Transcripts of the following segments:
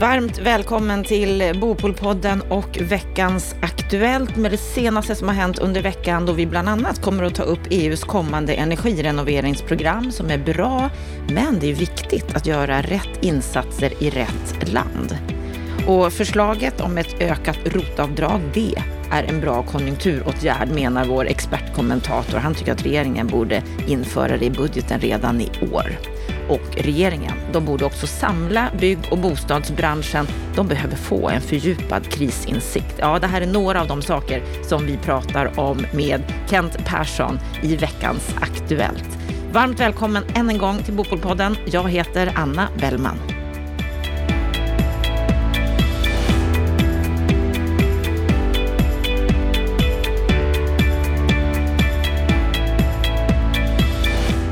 Varmt välkommen till Bopolpodden och veckans Aktuellt med det senaste som har hänt under veckan då vi bland annat kommer att ta upp EUs kommande energirenoveringsprogram som är bra, men det är viktigt att göra rätt insatser i rätt land. Och förslaget om ett ökat rotavdrag, det är en bra konjunkturåtgärd menar vår expertkommentator. Han tycker att regeringen borde införa det i budgeten redan i år och regeringen. De borde också samla bygg och bostadsbranschen. De behöver få en fördjupad krisinsikt. Ja, det här är några av de saker som vi pratar om med Kent Persson i veckans Aktuellt. Varmt välkommen än en gång till Bopolpodden. Jag heter Anna Bellman.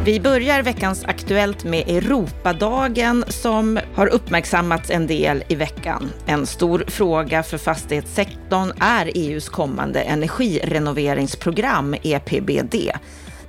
Vi börjar veckans Aktuellt med Europadagen som har uppmärksammats en del i veckan. En stor fråga för fastighetssektorn är EUs kommande energirenoveringsprogram, EPBD.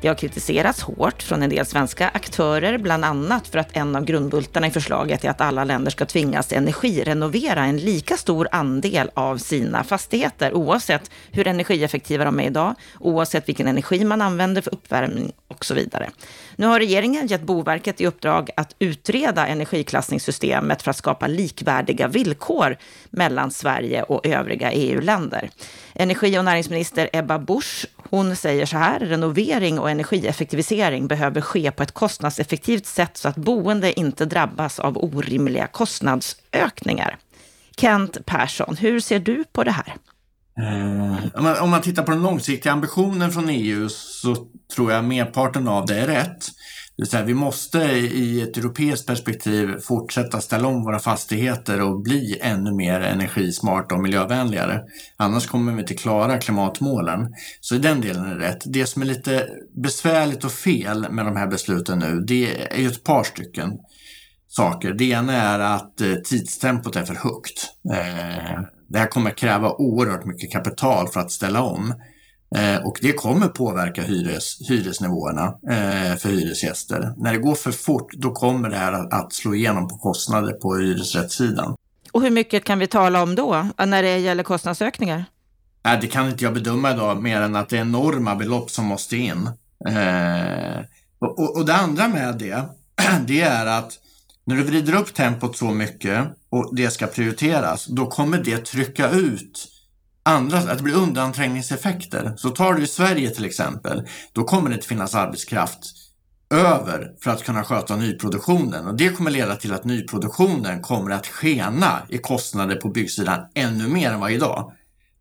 Det har kritiserats hårt från en del svenska aktörer, bland annat för att en av grundbultarna i förslaget är att alla länder ska tvingas energirenovera en lika stor andel av sina fastigheter, oavsett hur energieffektiva de är idag, oavsett vilken energi man använder för uppvärmning och så vidare. Nu har regeringen gett Boverket i uppdrag att utreda energiklassningssystemet för att skapa likvärdiga villkor mellan Sverige och övriga EU-länder. Energi och näringsminister Ebba Busch, hon säger så här, renovering och energieffektivisering behöver ske på ett kostnadseffektivt sätt så att boende inte drabbas av orimliga kostnadsökningar. Kent Persson, hur ser du på det här? Eh, om man tittar på den långsiktiga ambitionen från EU så tror jag merparten av det är rätt. Det vill säga, vi måste i ett europeiskt perspektiv fortsätta ställa om våra fastigheter och bli ännu mer energismarta och miljövänligare. Annars kommer vi inte klara klimatmålen. Så i den delen är det rätt. Det som är lite besvärligt och fel med de här besluten nu, det är ju ett par stycken saker. Det ena är att eh, tidstempot är för högt. Eh, det här kommer kräva oerhört mycket kapital för att ställa om. Eh, och det kommer påverka hyres, hyresnivåerna eh, för hyresgäster. När det går för fort, då kommer det här att slå igenom på kostnader på hyresrättssidan. Och hur mycket kan vi tala om då, när det gäller kostnadsökningar? Nej, det kan inte jag bedöma idag, mer än att det är enorma belopp som måste in. Eh, och, och det andra med det, det är att när du vrider upp tempot så mycket och det ska prioriteras, då kommer det trycka ut andra, att det blir undanträngningseffekter. Så tar du i Sverige till exempel, då kommer det inte finnas arbetskraft över för att kunna sköta nyproduktionen och det kommer leda till att nyproduktionen kommer att skena i kostnader på byggsidan ännu mer än vad idag.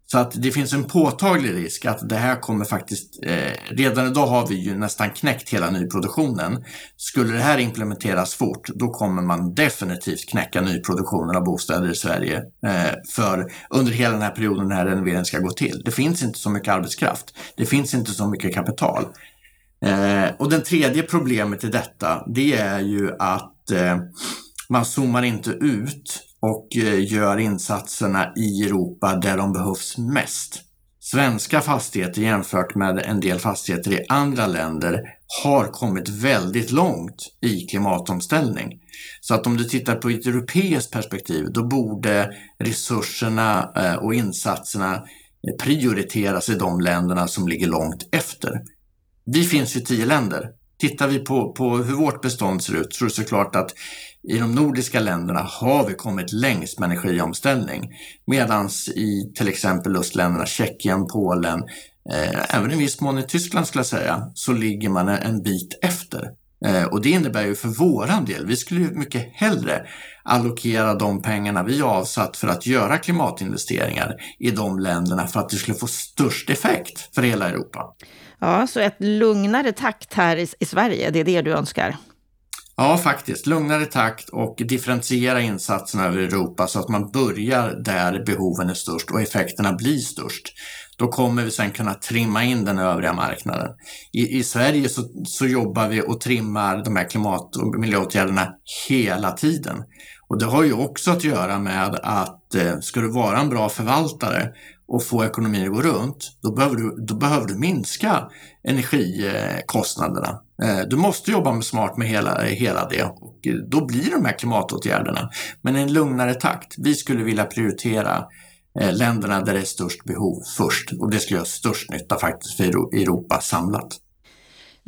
Så att det finns en påtaglig risk att det här kommer faktiskt, eh, redan idag har vi ju nästan knäckt hela nyproduktionen. Skulle det här implementeras fort, då kommer man definitivt knäcka nyproduktionen av bostäder i Sverige eh, för under hela den här perioden när renoveringen ska gå till. Det finns inte så mycket arbetskraft. Det finns inte så mycket kapital. Eh, och den tredje problemet i detta, det är ju att eh, man zoomar inte ut och eh, gör insatserna i Europa där de behövs mest. Svenska fastigheter jämfört med en del fastigheter i andra länder har kommit väldigt långt i klimatomställning. Så att om du tittar på ett europeiskt perspektiv, då borde resurserna eh, och insatserna eh, prioriteras i de länderna som ligger långt efter. Vi finns ju tio länder. Tittar vi på, på hur vårt bestånd ser ut så är det såklart att i de nordiska länderna har vi kommit längst med energiomställning. Medan i till exempel östländerna, Tjeckien, Polen, eh, även i viss mån i Tyskland skulle jag säga, så ligger man en bit efter. Eh, och det innebär ju för våran del, vi skulle ju mycket hellre allokera de pengarna vi avsatt för att göra klimatinvesteringar i de länderna för att det skulle få störst effekt för hela Europa. Ja, så ett lugnare takt här i, i Sverige, det är det du önskar? Ja, faktiskt. Lugnare takt och differentiera insatserna över Europa så att man börjar där behoven är störst och effekterna blir störst. Då kommer vi sen kunna trimma in den övriga marknaden. I, i Sverige så, så jobbar vi och trimmar de här klimat och miljöåtgärderna hela tiden. Och det har ju också att göra med att eh, ska du vara en bra förvaltare och få ekonomin att gå runt, då behöver du, då behöver du minska energikostnaderna. Eh, du måste jobba med smart med hela, hela det och då blir de här klimatåtgärderna. Men i en lugnare takt. Vi skulle vilja prioritera Eh, länderna där det är störst behov först och det skulle göra störst nytta faktiskt för Europa samlat.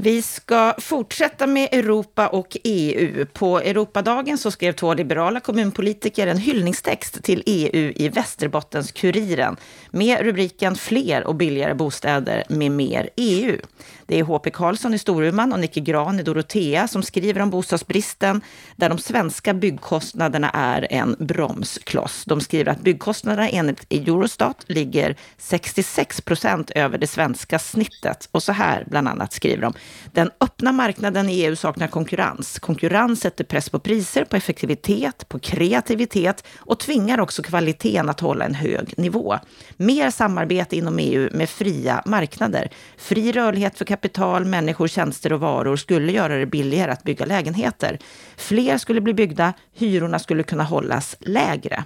Vi ska fortsätta med Europa och EU. På Europadagen så skrev två liberala kommunpolitiker en hyllningstext till EU i Västerbottens-Kuriren med rubriken Fler och billigare bostäder med mer EU. Det är HP Karlsson i Storuman och Nicke Gran i Dorotea som skriver om bostadsbristen, där de svenska byggkostnaderna är en bromskloss. De skriver att byggkostnaderna enligt Eurostat ligger 66 procent över det svenska snittet. Och så här bland annat skriver de. Den öppna marknaden i EU saknar konkurrens. Konkurrens sätter press på priser, på effektivitet, på kreativitet och tvingar också kvaliteten att hålla en hög nivå. Mer samarbete inom EU med fria marknader. Fri rörlighet för kapital, människor, tjänster och varor skulle göra det billigare att bygga lägenheter. Fler skulle bli byggda, hyrorna skulle kunna hållas lägre.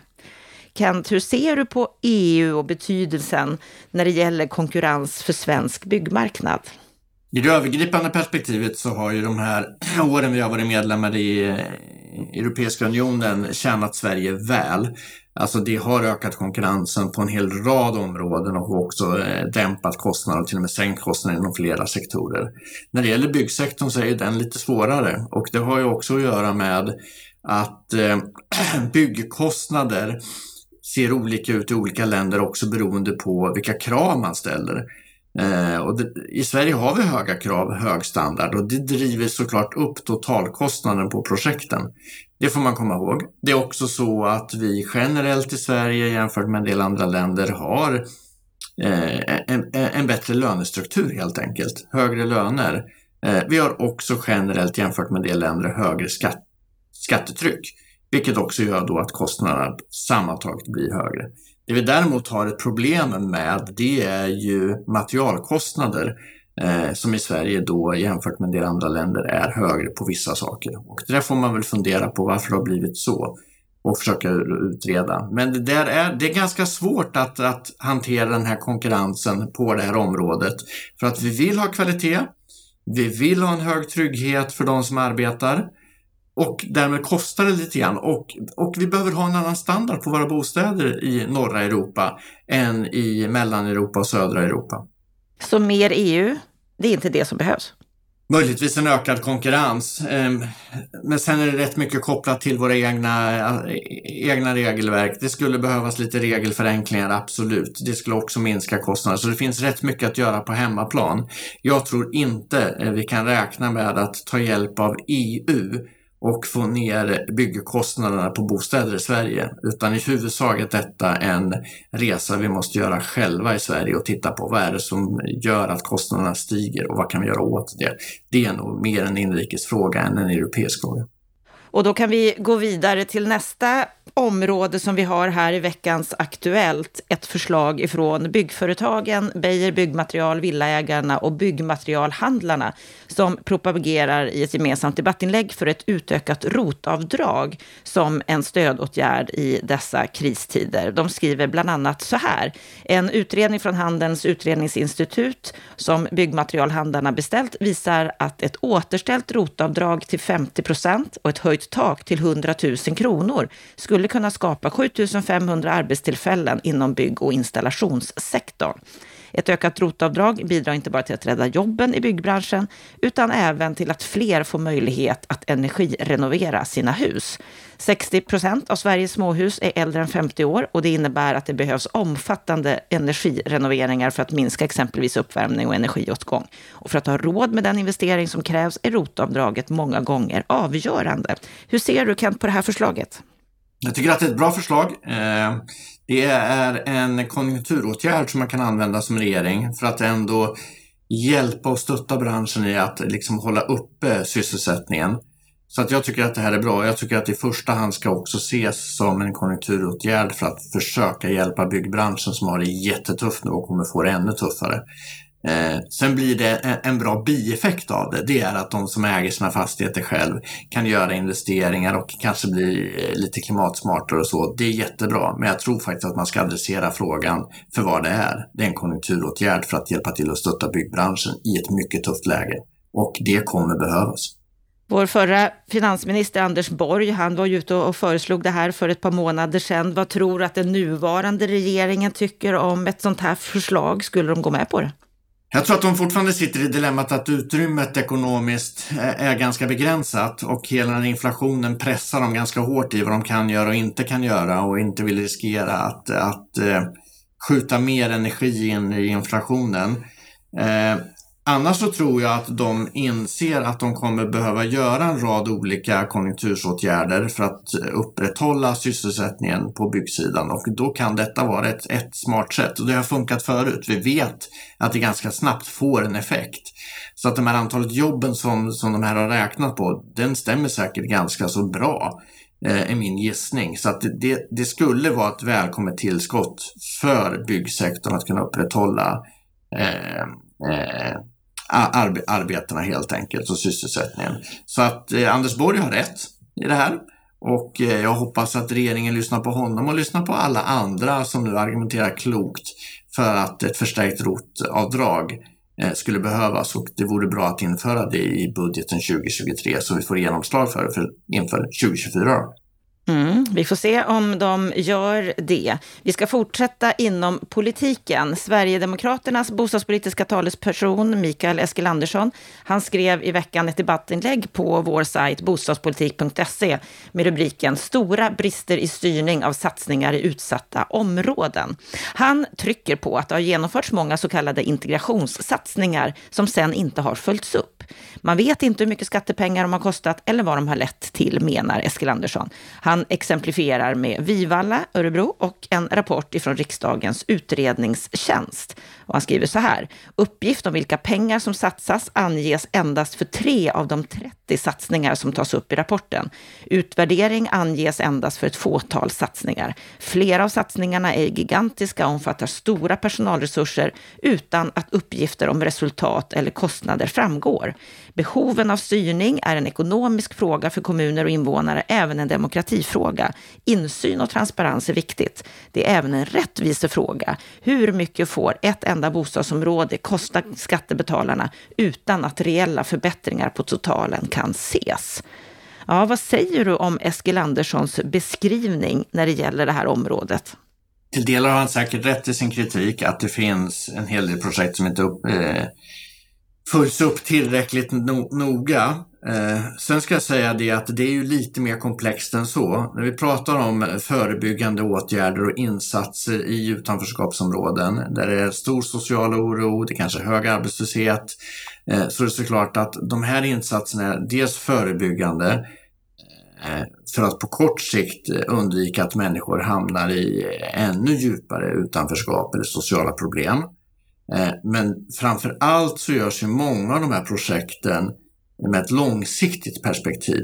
Kent, hur ser du på EU och betydelsen när det gäller konkurrens för svensk byggmarknad? I det övergripande perspektivet så har ju de här åren vi har varit medlemmar i eh, Europeiska unionen tjänat Sverige väl. Alltså det har ökat konkurrensen på en hel rad områden och också eh, dämpat kostnader och till och med sänkt kostnader inom flera sektorer. När det gäller byggsektorn så är den lite svårare och det har ju också att göra med att eh, byggkostnader ser olika ut i olika länder också beroende på vilka krav man ställer. Eh, och det, I Sverige har vi höga krav, hög standard och det driver såklart upp totalkostnaden på projekten. Det får man komma ihåg. Det är också så att vi generellt i Sverige jämfört med en del andra länder har eh, en, en, bättre lönestruktur helt enkelt. Högre löner. Eh, vi har också generellt jämfört med en del länder högre skatt, skattetryck. Vilket också gör då att kostnaderna sammantaget blir högre. Det vi däremot har ett problem med det är ju materialkostnader eh, som i Sverige då jämfört med en del andra länder är högre på vissa saker. Och det där får man väl fundera på varför det har blivit så och försöka utreda. Men det, där är, det är ganska svårt att, att hantera den här konkurrensen på det här området. För att vi vill ha kvalitet, vi vill ha en hög trygghet för de som arbetar och därmed kostar det lite grann. Och, och vi behöver ha en annan standard på våra bostäder i norra Europa än i Mellaneuropa och södra Europa. Så mer EU, det är inte det som behövs? Möjligtvis en ökad konkurrens. Ehm, men sen är det rätt mycket kopplat till våra egna, egna regelverk. Det skulle behövas lite regelförenklingar, absolut. Det skulle också minska kostnader. Så det finns rätt mycket att göra på hemmaplan. Jag tror inte eh, vi kan räkna med att ta hjälp av EU och få ner byggkostnaderna på bostäder i Sverige. Utan i huvudsak är detta en resa vi måste göra själva i Sverige och titta på vad är det som gör att kostnaderna stiger och vad kan vi göra åt det. Det är nog mer en inrikesfråga än en europeisk fråga. Och då kan vi gå vidare till nästa område som vi har här i veckans Aktuellt. Ett förslag ifrån byggföretagen, Beijer Byggmaterial, Villaägarna och Byggmaterialhandlarna som propagerar i ett gemensamt debattinlägg för ett utökat rotavdrag som en stödåtgärd i dessa kristider. De skriver bland annat så här. En utredning från Handelns utredningsinstitut som byggmaterialhandlarna beställt visar att ett återställt rotavdrag till 50 procent och ett höjt tak till 100 000 kronor skulle kunna skapa 7 500 arbetstillfällen inom bygg och installationssektorn. Ett ökat rotavdrag bidrar inte bara till att rädda jobben i byggbranschen, utan även till att fler får möjlighet att energirenovera sina hus. 60 procent av Sveriges småhus är äldre än 50 år och det innebär att det behövs omfattande energirenoveringar för att minska exempelvis uppvärmning och energiåtgång. Och för att ha råd med den investering som krävs är rotavdraget många gånger avgörande. Hur ser du Kent på det här förslaget? Jag tycker att det är ett bra förslag. Eh, det är en konjunkturåtgärd som man kan använda som regering för att ändå hjälpa och stötta branschen i att liksom hålla uppe sysselsättningen. Så att jag tycker att det här är bra. Jag tycker att det i första hand ska också ses som en konjunkturåtgärd för att försöka hjälpa byggbranschen som har det jättetufft nu och kommer få det ännu tuffare. Eh, sen blir det en, en, bra bieffekt av det. Det är att de som äger sina fastigheter själv kan göra investeringar och kanske bli eh, lite klimatsmartare och så. Det är jättebra, men jag tror faktiskt att man ska adressera frågan för vad det är. Det är en konjunkturåtgärd för att hjälpa till att stötta byggbranschen i ett mycket tufft läge. Och det kommer behövas. Vår förra finansminister Anders Borg, han var ju ute och föreslog det här för ett par månader sedan. Vad tror du att den nuvarande regeringen tycker om ett sånt här förslag? Skulle de gå med på det? Jag tror att de fortfarande sitter i dilemmat att utrymmet ekonomiskt eh, är ganska begränsat och hela den inflationen pressar dem ganska hårt i vad de kan göra och inte kan göra och inte vill riskera att, att eh, skjuta mer energi in i inflationen. Eh, Annars så tror jag att de inser att de kommer behöva göra en rad olika konjunktursåtgärder för att eh, upprätthålla sysselsättningen på byggsidan och då kan detta vara ett, ett smart sätt och det har funkat förut. Vi vet att det ganska snabbt får en effekt. Så att de här antalet jobben som, som de här har räknat på, den stämmer säkert ganska så bra eh, är min gissning. Så att det, det skulle vara ett välkommet tillskott för byggsektorn att kunna upprätthålla eh, eh, arbe arbetena helt enkelt och sysselsättningen. Så att eh, Anders Borg har rätt i det här. Och eh, jag hoppas att regeringen lyssnar på honom och lyssnar på alla andra som nu argumenterar klokt för att ett förstärkt rotavdrag eh, skulle behövas och det vore bra att införa det i budgeten 2023 så vi får genomslag för det för, inför 2024. Mm, vi får se om de gör det. Vi ska fortsätta inom politiken. Sverigedemokraternas bostadspolitiska talesperson Mikael Eskilandersson, han skrev i veckan ett debattinlägg på vår sajt bostadspolitik.se med rubriken Stora brister i styrning av satsningar i utsatta områden. Han trycker på att det har genomförts många så kallade integrationssatsningar som sen inte har följts upp. Man vet inte hur mycket skattepengar de har kostat eller vad de har lett till, menar Eskil Andersson. Han exemplifierar med Vivalla, Örebro och en rapport ifrån riksdagens utredningstjänst. Och han skriver så här. Uppgift om vilka pengar som satsas anges endast för tre av de 30 satsningar som tas upp i rapporten. Utvärdering anges endast för ett fåtal satsningar. Flera av satsningarna är gigantiska och omfattar stora personalresurser utan att uppgifter om resultat eller kostnader framgår. Behoven av styrning är en ekonomisk fråga för kommuner och invånare, även en demokratifråga. Insyn och transparens är viktigt. Det är även en rättvisefråga. Hur mycket får ett enda bostadsområde kosta skattebetalarna utan att reella förbättringar på totalen kan ses? Ja, vad säger du om Eskil Anderssons beskrivning när det gäller det här området? Till delar har han säkert rätt i sin kritik att det finns en hel del projekt som inte upp, eh, följs upp tillräckligt no noga. Eh, sen ska jag säga det att det är ju lite mer komplext än så. När vi pratar om förebyggande åtgärder och insatser i utanförskapsområden där det är stor social oro, det kanske är hög arbetslöshet, eh, så är det såklart att de här insatserna är dels förebyggande eh, för att på kort sikt eh, undvika att människor hamnar i ännu djupare utanförskap eller sociala problem. Eh, men framför allt så görs ju många av de här projekten med ett långsiktigt perspektiv.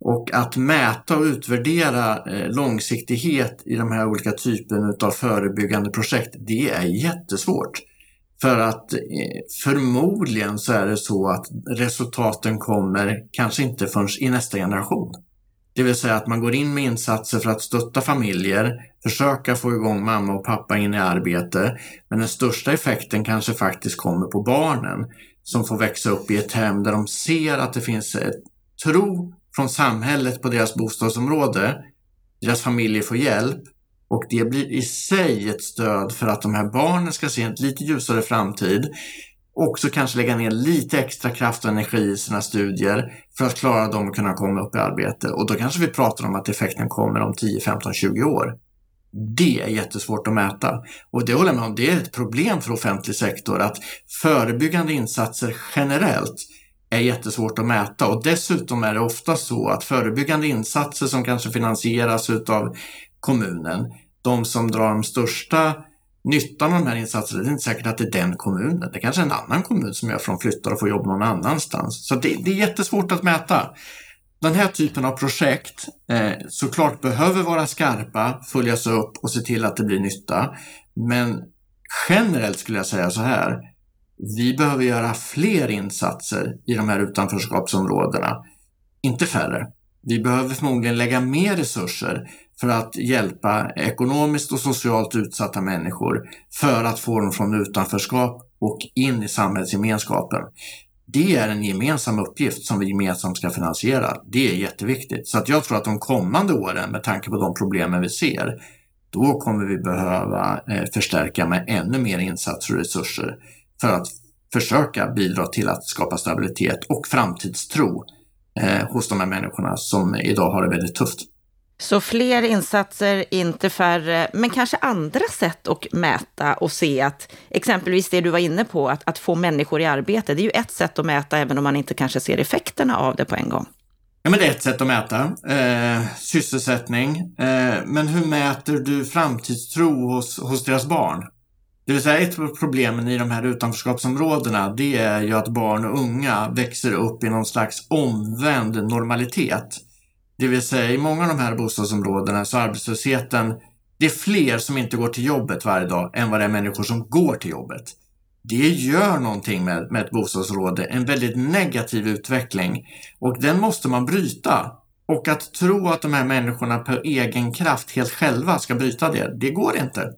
Och att mäta och utvärdera eh, långsiktighet i de här olika typerna av förebyggande projekt, det är jättesvårt. För att eh, förmodligen så är det så att resultaten kommer kanske inte förrän i nästa generation. Det vill säga att man går in med insatser för att stötta familjer, försöka få igång mamma och pappa in i arbete. Men den största effekten kanske faktiskt kommer på barnen som får växa upp i ett hem där de ser att det finns ett tro från samhället på deras bostadsområde. Deras familjer får hjälp och det blir i sig ett stöd för att de här barnen ska se en lite ljusare framtid också kanske lägga ner lite extra kraft och energi i sina studier för att klara dem och kunna komma upp i arbete. Och då kanske vi pratar om att effekten kommer om 10, 15, 20 år. Det är jättesvårt att mäta. Och det håller jag med om, det är ett problem för offentlig sektor att förebyggande insatser generellt är jättesvårt att mäta och dessutom är det ofta så att förebyggande insatser som kanske finansieras utav kommunen, de som drar de största nyttan av de här insatserna, det är inte säkert att det är den kommunen. Det är kanske är en annan kommun som gör från flyttar och får jobb någon annanstans. Så det, det är jättesvårt att mäta. Den här typen av projekt eh, såklart behöver vara skarpa, följas upp och se till att det blir nytta. Men generellt skulle jag säga så här. vi behöver göra fler insatser i de här utanförskapsområdena, inte färre. Vi behöver förmodligen lägga mer resurser för att hjälpa ekonomiskt och socialt utsatta människor för att få dem från utanförskap och in i samhällsgemenskapen. Det är en gemensam uppgift som vi gemensamt ska finansiera. Det är jätteviktigt. Så att jag tror att de kommande åren, med tanke på de problemen vi ser, då kommer vi behöva eh, förstärka med ännu mer insatser och resurser för att försöka bidra till att skapa stabilitet och framtidstro eh, hos de här människorna som idag har det väldigt tufft. Så fler insatser, inte färre, men kanske andra sätt att mäta och se att exempelvis det du var inne på, att, att få människor i arbete, det är ju ett sätt att mäta även om man inte kanske ser effekterna av det på en gång. Ja, men det är ett sätt att mäta. Eh, sysselsättning. Eh, men hur mäter du framtidstro hos, hos deras barn? Det vill säga ett av problemen i de här utanförskapsområdena det är ju att barn och unga växer upp i någon slags omvänd normalitet. Det vill säga i många av de här bostadsområdena så är arbetslösheten, det är fler som inte går till jobbet varje dag än vad det är människor som går till jobbet. Det gör någonting med, med ett bostadsområde, en väldigt negativ utveckling och den måste man bryta. Och att tro att de här människorna på egen kraft helt själva ska bryta det, det går inte.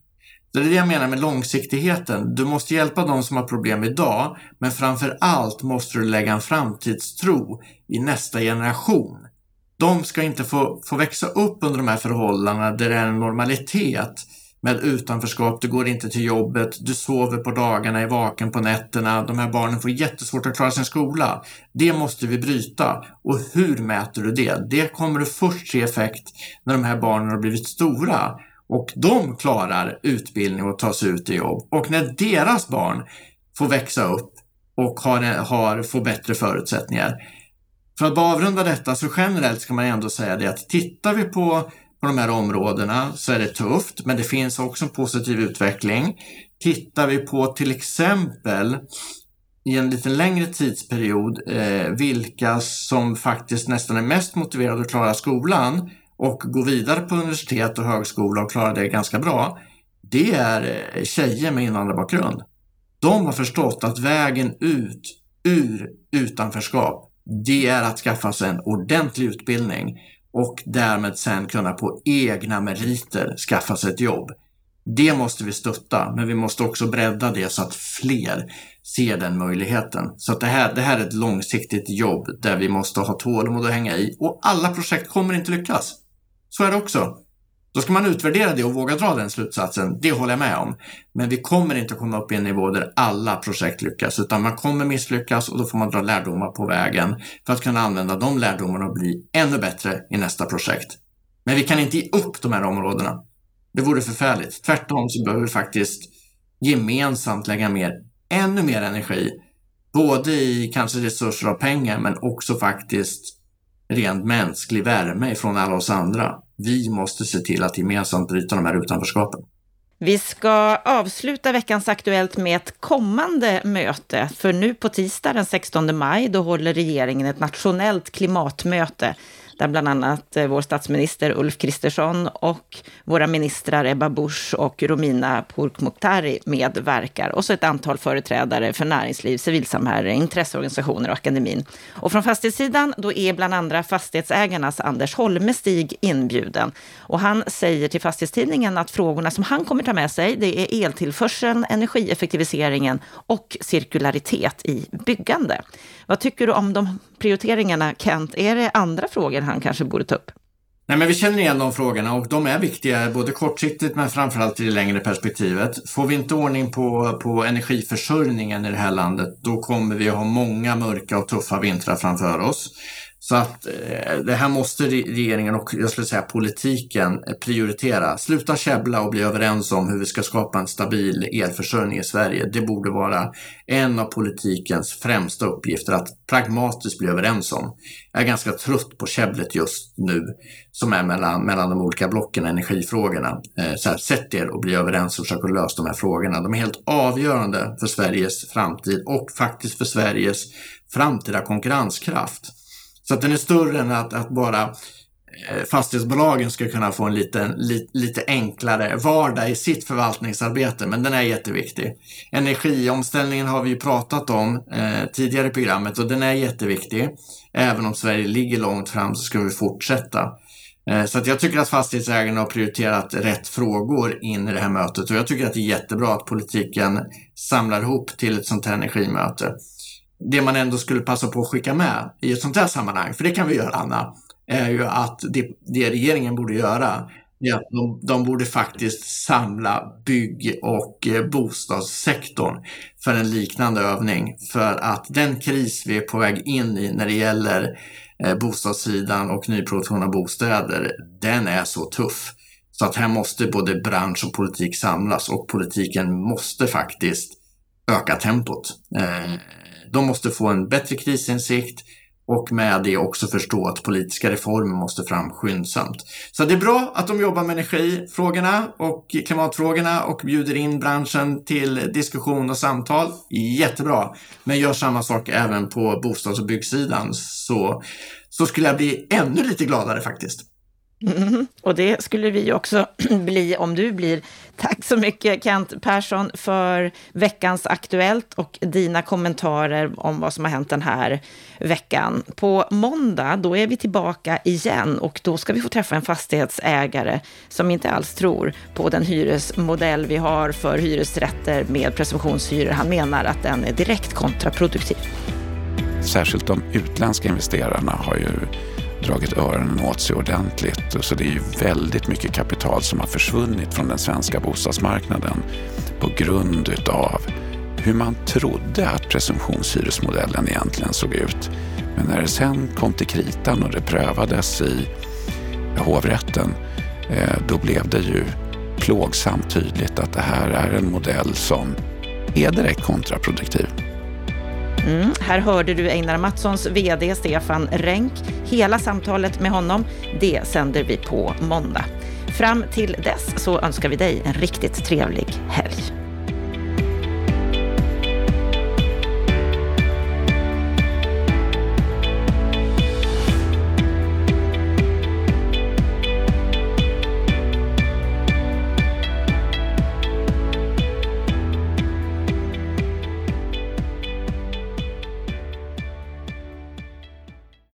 Det är det jag menar med långsiktigheten. Du måste hjälpa de som har problem idag, men framför allt måste du lägga en framtidstro i nästa generation. De ska inte få, få växa upp under de här förhållandena där det är en normalitet med utanförskap, du går inte till jobbet, du sover på dagarna, är vaken på nätterna, de här barnen får jättesvårt att klara sin skola. Det måste vi bryta. Och hur mäter du det? Det kommer du först se effekt när de här barnen har blivit stora och de klarar utbildning och tar sig ut i jobb. Och när deras barn får växa upp och har, har, får bättre förutsättningar. För att bara avrunda detta så generellt ska man ändå säga det att tittar vi på, på de här områdena så är det tufft, men det finns också en positiv utveckling. Tittar vi på till exempel i en lite längre tidsperiod eh, vilka som faktiskt nästan är mest motiverade att klara skolan och gå vidare på universitet och högskola och klara det ganska bra, det är eh, tjejer med invandrarbakgrund. De har förstått att vägen ut ur utanförskap, det är att skaffa sig en ordentlig utbildning och därmed sen kunna på egna meriter skaffa sig ett jobb. Det måste vi stötta, men vi måste också bredda det så att fler ser den möjligheten. Så att det, här, det här är ett långsiktigt jobb där vi måste ha tålamod att hänga i och alla projekt kommer inte lyckas. Så är det också. Då ska man utvärdera det och våga dra den slutsatsen. Det håller jag med om. Men vi kommer inte komma upp i en nivå där alla projekt lyckas, utan man kommer misslyckas och då får man dra lärdomar på vägen för att kunna använda de lärdomarna och bli ännu bättre i nästa projekt. Men vi kan inte ge upp de här områdena. Det vore förfärligt. Tvärtom så behöver vi faktiskt gemensamt lägga mer, ännu mer energi, både i kanske resurser och pengar, men också faktiskt rent mänsklig värme ifrån alla oss andra. Vi måste se till att gemensamt bryta de här utanförskapen. Vi ska avsluta veckans Aktuellt med ett kommande möte. För nu på tisdag den 16 maj, då håller regeringen ett nationellt klimatmöte där bland annat eh, vår statsminister Ulf Kristersson och våra ministrar Ebba Busch och Romina Pourkmokhtari medverkar. Och så ett antal företrädare för näringsliv, civilsamhälle, intresseorganisationer och akademin. Och från fastighetssidan, då är bland andra Fastighetsägarnas Anders Holmestig inbjuden. Och han säger till Fastighetstidningen att frågorna som han kommer ta med sig, det är eltillförseln, energieffektiviseringen och cirkularitet i byggande. Vad tycker du om de prioriteringarna, Kent? Är det andra frågor han kanske borde ta upp? Nej, men vi känner igen de frågorna och de är viktiga både kortsiktigt men framförallt i det längre perspektivet. Får vi inte ordning på, på energiförsörjningen i det här landet, då kommer vi ha många mörka och tuffa vintrar framför oss. Så att eh, det här måste regeringen och jag skulle säga politiken eh, prioritera. Sluta käbbla och bli överens om hur vi ska skapa en stabil elförsörjning i Sverige. Det borde vara en av politikens främsta uppgifter att pragmatiskt bli överens om. Jag är ganska trött på käbblet just nu som är mellan, mellan de olika blocken, energifrågorna. Eh, så här, sätt er och bli överens och försök att lösa de här frågorna. De är helt avgörande för Sveriges framtid och faktiskt för Sveriges framtida konkurrenskraft. Så att den är större än att, att bara eh, fastighetsbolagen ska kunna få en lite, li, lite enklare vardag i sitt förvaltningsarbete, men den är jätteviktig. Energiomställningen har vi ju pratat om eh, tidigare i programmet och den är jätteviktig. Även om Sverige ligger långt fram så ska vi fortsätta. Eh, så att jag tycker att fastighetsägarna har prioriterat rätt frågor in i det här mötet och jag tycker att det är jättebra att politiken samlar ihop till ett sånt här energimöte. Det man ändå skulle passa på att skicka med i ett sånt här sammanhang, för det kan vi göra Anna, är ju att det, det regeringen borde göra är att de, de borde faktiskt samla bygg och eh, bostadssektorn för en liknande övning. För att den kris vi är på väg in i när det gäller eh, bostadssidan och nyproduktion av bostäder, den är så tuff. Så att här måste både bransch och politik samlas och politiken måste faktiskt öka tempot. Eh, de måste få en bättre krisinsikt och med det också förstå att politiska reformer måste fram skyndsamt. Så det är bra att de jobbar med energifrågorna och klimatfrågorna och bjuder in branschen till diskussion och samtal. Jättebra. Men gör samma sak även på bostads och byggsidan så, så skulle jag bli ännu lite gladare faktiskt. Mm, och det skulle vi också bli om du blir. Tack så mycket Kent Persson för veckans Aktuellt och dina kommentarer om vad som har hänt den här veckan. På måndag, då är vi tillbaka igen och då ska vi få träffa en fastighetsägare som inte alls tror på den hyresmodell vi har för hyresrätter med presumtionshyror. Han menar att den är direkt kontraproduktiv. Särskilt de utländska investerarna har ju dragit öronen åt sig ordentligt. Så det är ju väldigt mycket kapital som har försvunnit från den svenska bostadsmarknaden på grund utav hur man trodde att presumtionshyresmodellen egentligen såg ut. Men när det sen kom till kritan och det prövades i hovrätten, eh, då blev det ju plågsamt tydligt att det här är en modell som är direkt kontraproduktiv. Mm, här hörde du Einar Mattssons VD Stefan Renck. Hela samtalet med honom, det sänder vi på måndag. Fram till dess så önskar vi dig en riktigt trevlig helg.